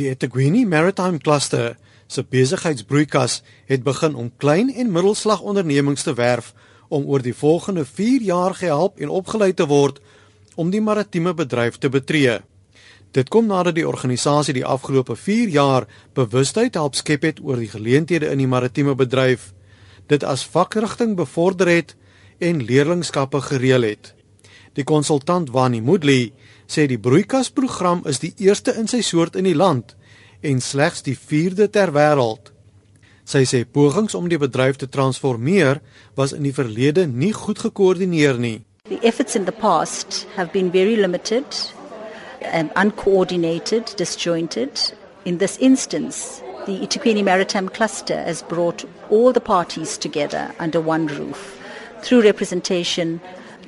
Die eThekwini Maritime Cluster se besigheidsbroeikas het begin om klein en middelslag ondernemings te werf om oor die volgende 4 jaar gehelp en opgelei te word om die maritieme bedryf te betree. Dit kom nadat die organisasie die afgelope 4 jaar bewustheid help skep het oor die geleenthede in die maritieme bedryf, dit as vakrigting bevorder het en leerlingskappe gereël het. Die konsultant Wani Moodley sê die broeikasprogram is die eerste in sy soort in die land en slegs die 4de ter wêreld. Sy sê pogings om die bedryf te transformeer was in die verlede nie goed gekoördineer nie. The efforts in the past have been very limited and uncoordinated, disjointed. In this instance, the eThekwini Maritime Cluster has brought all the parties together under one roof through representation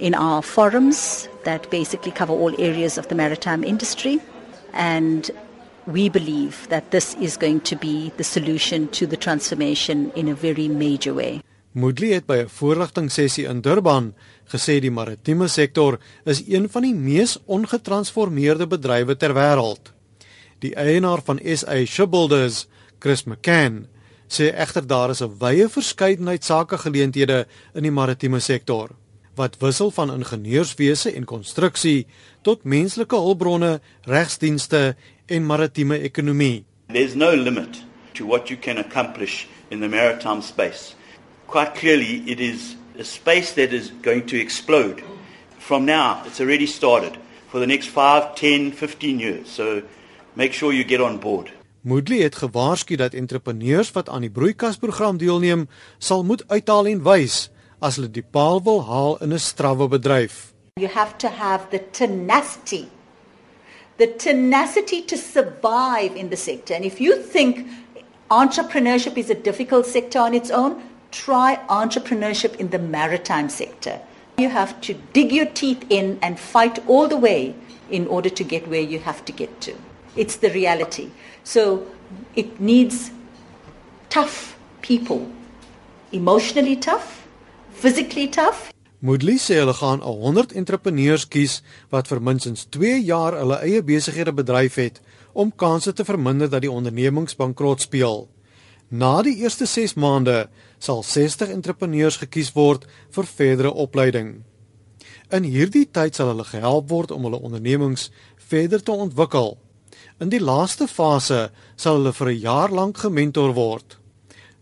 in our forums that basically cover all areas of the maritime industry. And we believe that this is going to be the solution to the transformation in a very major way. Moodley het by 'n voorligtingsessie in Durban gesê die maritieme sektor is een van die mees ongetransformeerde bedrywe ter wêreld. Die eienaar van SA Shipbuilders, Chris McCann, sê egter daar is 'n wye verskeidenheid sakegeleenthede in die maritieme sektor wat wissel van ingenieurswese en konstruksie tot menslike hulpbronne, regsdienste en maritieme ekonomie. There's no limit to what you can accomplish in the maritime space. Quite clearly, it is a space that is going to explode. From now, it's already started for the next 5, 10, 15 years. So make sure you get on board. Moodley het gewaarsku dat entrepreneurs wat aan die broeikasprogram deelneem, sal moet uithaal en wys as hulle die paal wil haal in 'n strawwe bedryf. You have to have the tenacity. The tenacity to survive in the sector. And if you think entrepreneurship is a difficult sector on its own, try entrepreneurship in the maritime sector. You have to dig your teeth in and fight all the way in order to get where you have to get to. It's the reality. So it needs tough people, emotionally tough, physically tough. Moodley sê hulle gaan 'n 100 entrepreneurs kies wat vir minstens 2 jaar hulle eie besighede bedryf het om kansse te verminder dat die ondernemings bankrot speel. Na die eerste 6 maande sal 60 entrepreneurs gekies word vir verdere opleiding. In hierdie tyd sal hulle gehelp word om hulle ondernemings verder te ontwikkel. In die laaste fase sal hulle vir 'n jaar lank gementor word.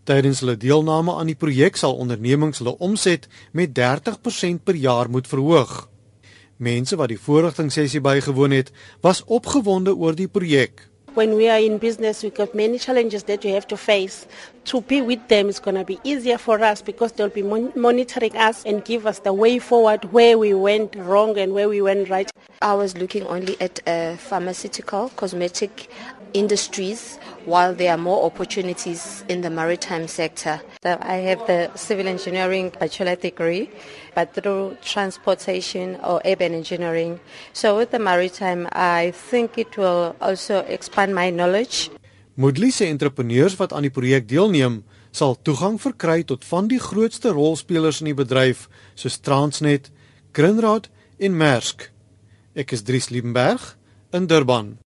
Tydens hulle deelname aan die projek sal ondernemings hulle omset met 30% per jaar moet verhoog. Mense wat die voorligtingssessie bygewoon het, was opgewonde oor die projek. When we are in business, we've got many challenges that we have to face. To be with them is going to be easier for us because they'll be mon monitoring us and give us the way forward where we went wrong and where we went right. I was looking only at uh, pharmaceutical, cosmetic industries, while there are more opportunities in the maritime sector. So I have the civil engineering bachelor degree, but through transportation or urban engineering. So with the maritime, I think it will also expand my knowledge. Moodley se entrepreneurs wat aan die projek deelneem, sal toegang verkry tot van die grootste rolspelers in die bedryf, soos Transnet, Grindrod en Maersk. Ek is Dries Liebenberg in Durban.